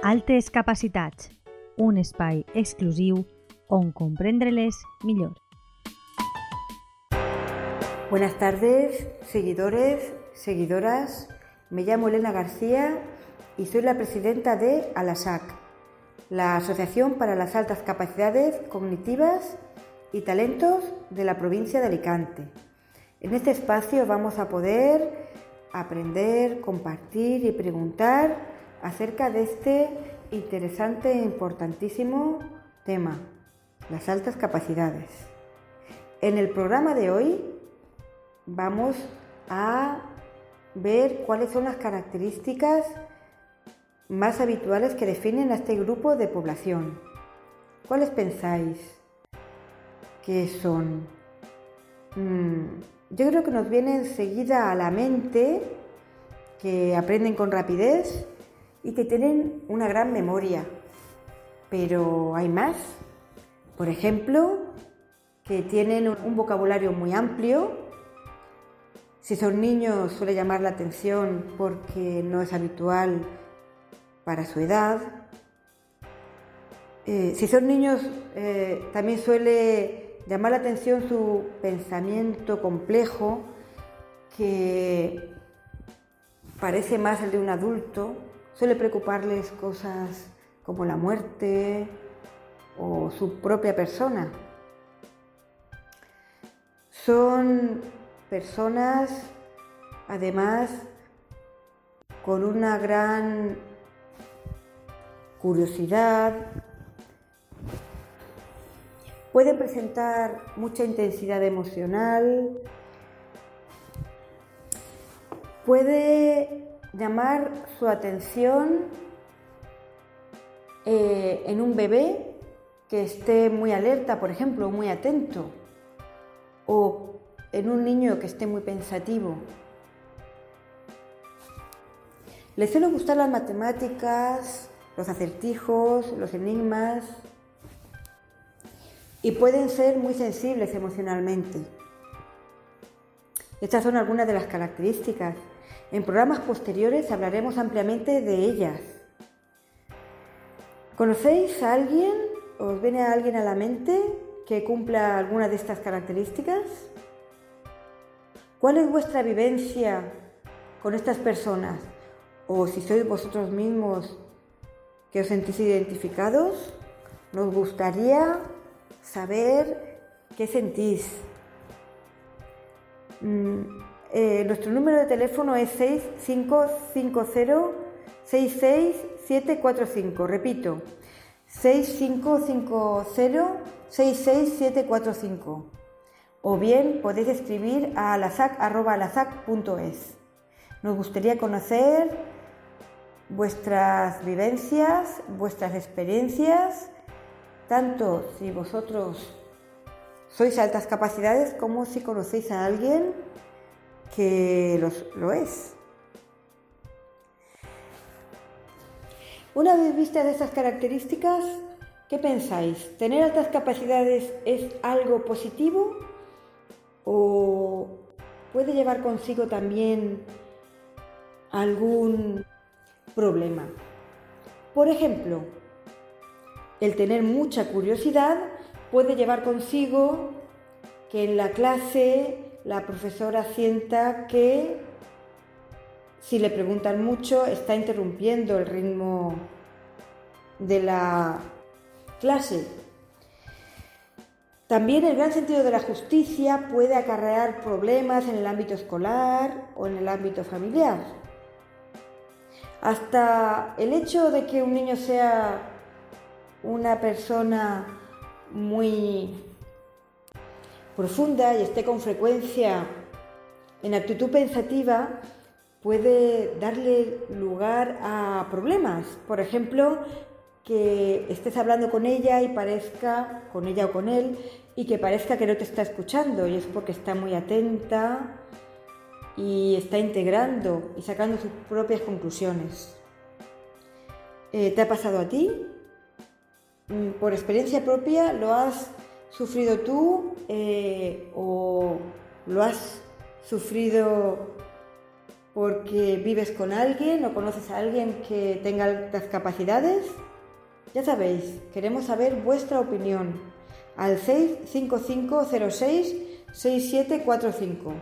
Altes capacitats, un espai exclusiu on comprendre-les. Buenas tardes, seguidores, seguidoras. Me llamo Elena García y soy la presidenta de ALASAC, la Asociación para las Altas Capacidades Cognitivas y Talentos de la provincia de Alicante. En este espacio vamos a poder aprender, compartir y preguntar acerca de este interesante e importantísimo tema, las altas capacidades. En el programa de hoy vamos a ver cuáles son las características más habituales que definen a este grupo de población. ¿Cuáles pensáis que son? Mm, yo creo que nos viene enseguida a la mente que aprenden con rapidez y que tienen una gran memoria. Pero hay más. Por ejemplo, que tienen un vocabulario muy amplio, si son niños suele llamar la atención porque no es habitual para su edad. Eh, si son niños eh, también suele llamar la atención su pensamiento complejo que parece más el de un adulto. Suele preocuparles cosas como la muerte o su propia persona. Son personas además con una gran curiosidad, pueden presentar mucha intensidad emocional, puede llamar su atención eh, en un bebé que esté muy alerta, por ejemplo, muy atento, o en un niño que esté muy pensativo. Les suele gustar las matemáticas, los acertijos, los enigmas y pueden ser muy sensibles emocionalmente. Estas son algunas de las características. En programas posteriores hablaremos ampliamente de ellas. ¿Conocéis a alguien? ¿Os viene a alguien a la mente que cumpla alguna de estas características? ¿Cuál es vuestra vivencia con estas personas? O si sois vosotros mismos que os sentís identificados, nos gustaría saber qué sentís. Mm, eh, nuestro número de teléfono es 6550-66745. Repito, 6550-66745 o bien podéis escribir a alasac.es. Nos gustaría conocer vuestras vivencias, vuestras experiencias, tanto si vosotros sois altas capacidades como si conocéis a alguien que lo es. Una vez vistas esas características, ¿qué pensáis? ¿Tener altas capacidades es algo positivo o puede llevar consigo también algún problema. Por ejemplo, el tener mucha curiosidad puede llevar consigo que en la clase la profesora sienta que si le preguntan mucho está interrumpiendo el ritmo de la clase también el gran sentido de la justicia puede acarrear problemas en el ámbito escolar o en el ámbito familiar. Hasta el hecho de que un niño sea una persona muy profunda y esté con frecuencia en actitud pensativa puede darle lugar a problemas. Por ejemplo, que estés hablando con ella y parezca, con ella o con él, y que parezca que no te está escuchando, y es porque está muy atenta y está integrando y sacando sus propias conclusiones. Eh, ¿Te ha pasado a ti? Mm, ¿Por experiencia propia lo has sufrido tú eh, o lo has sufrido porque vives con alguien o conoces a alguien que tenga altas capacidades. Ya sabéis, queremos saber vuestra opinión al 65506 6745.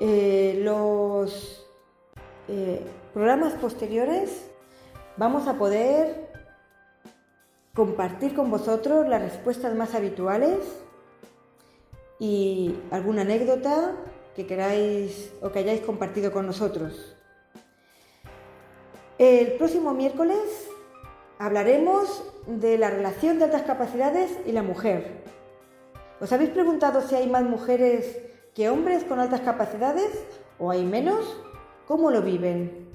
Eh, los eh, programas posteriores vamos a poder compartir con vosotros las respuestas más habituales y alguna anécdota que queráis o que hayáis compartido con nosotros. El próximo miércoles hablaremos de la relación de altas capacidades y la mujer. ¿Os habéis preguntado si hay más mujeres que hombres con altas capacidades o hay menos? ¿Cómo lo viven?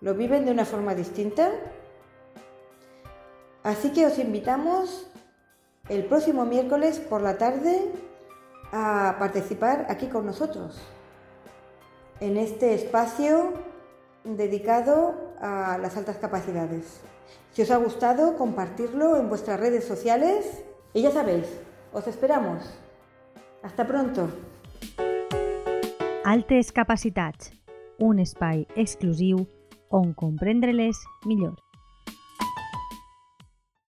¿Lo viven de una forma distinta? Así que os invitamos el próximo miércoles por la tarde a participar aquí con nosotros, en este espacio dedicado a las altas capacidades. Si os ha gustado, compartirlo en vuestras redes sociales y ya sabéis, os esperamos. Hasta pronto. Altes Capacitats, un espai exclusiu on comprendre-les.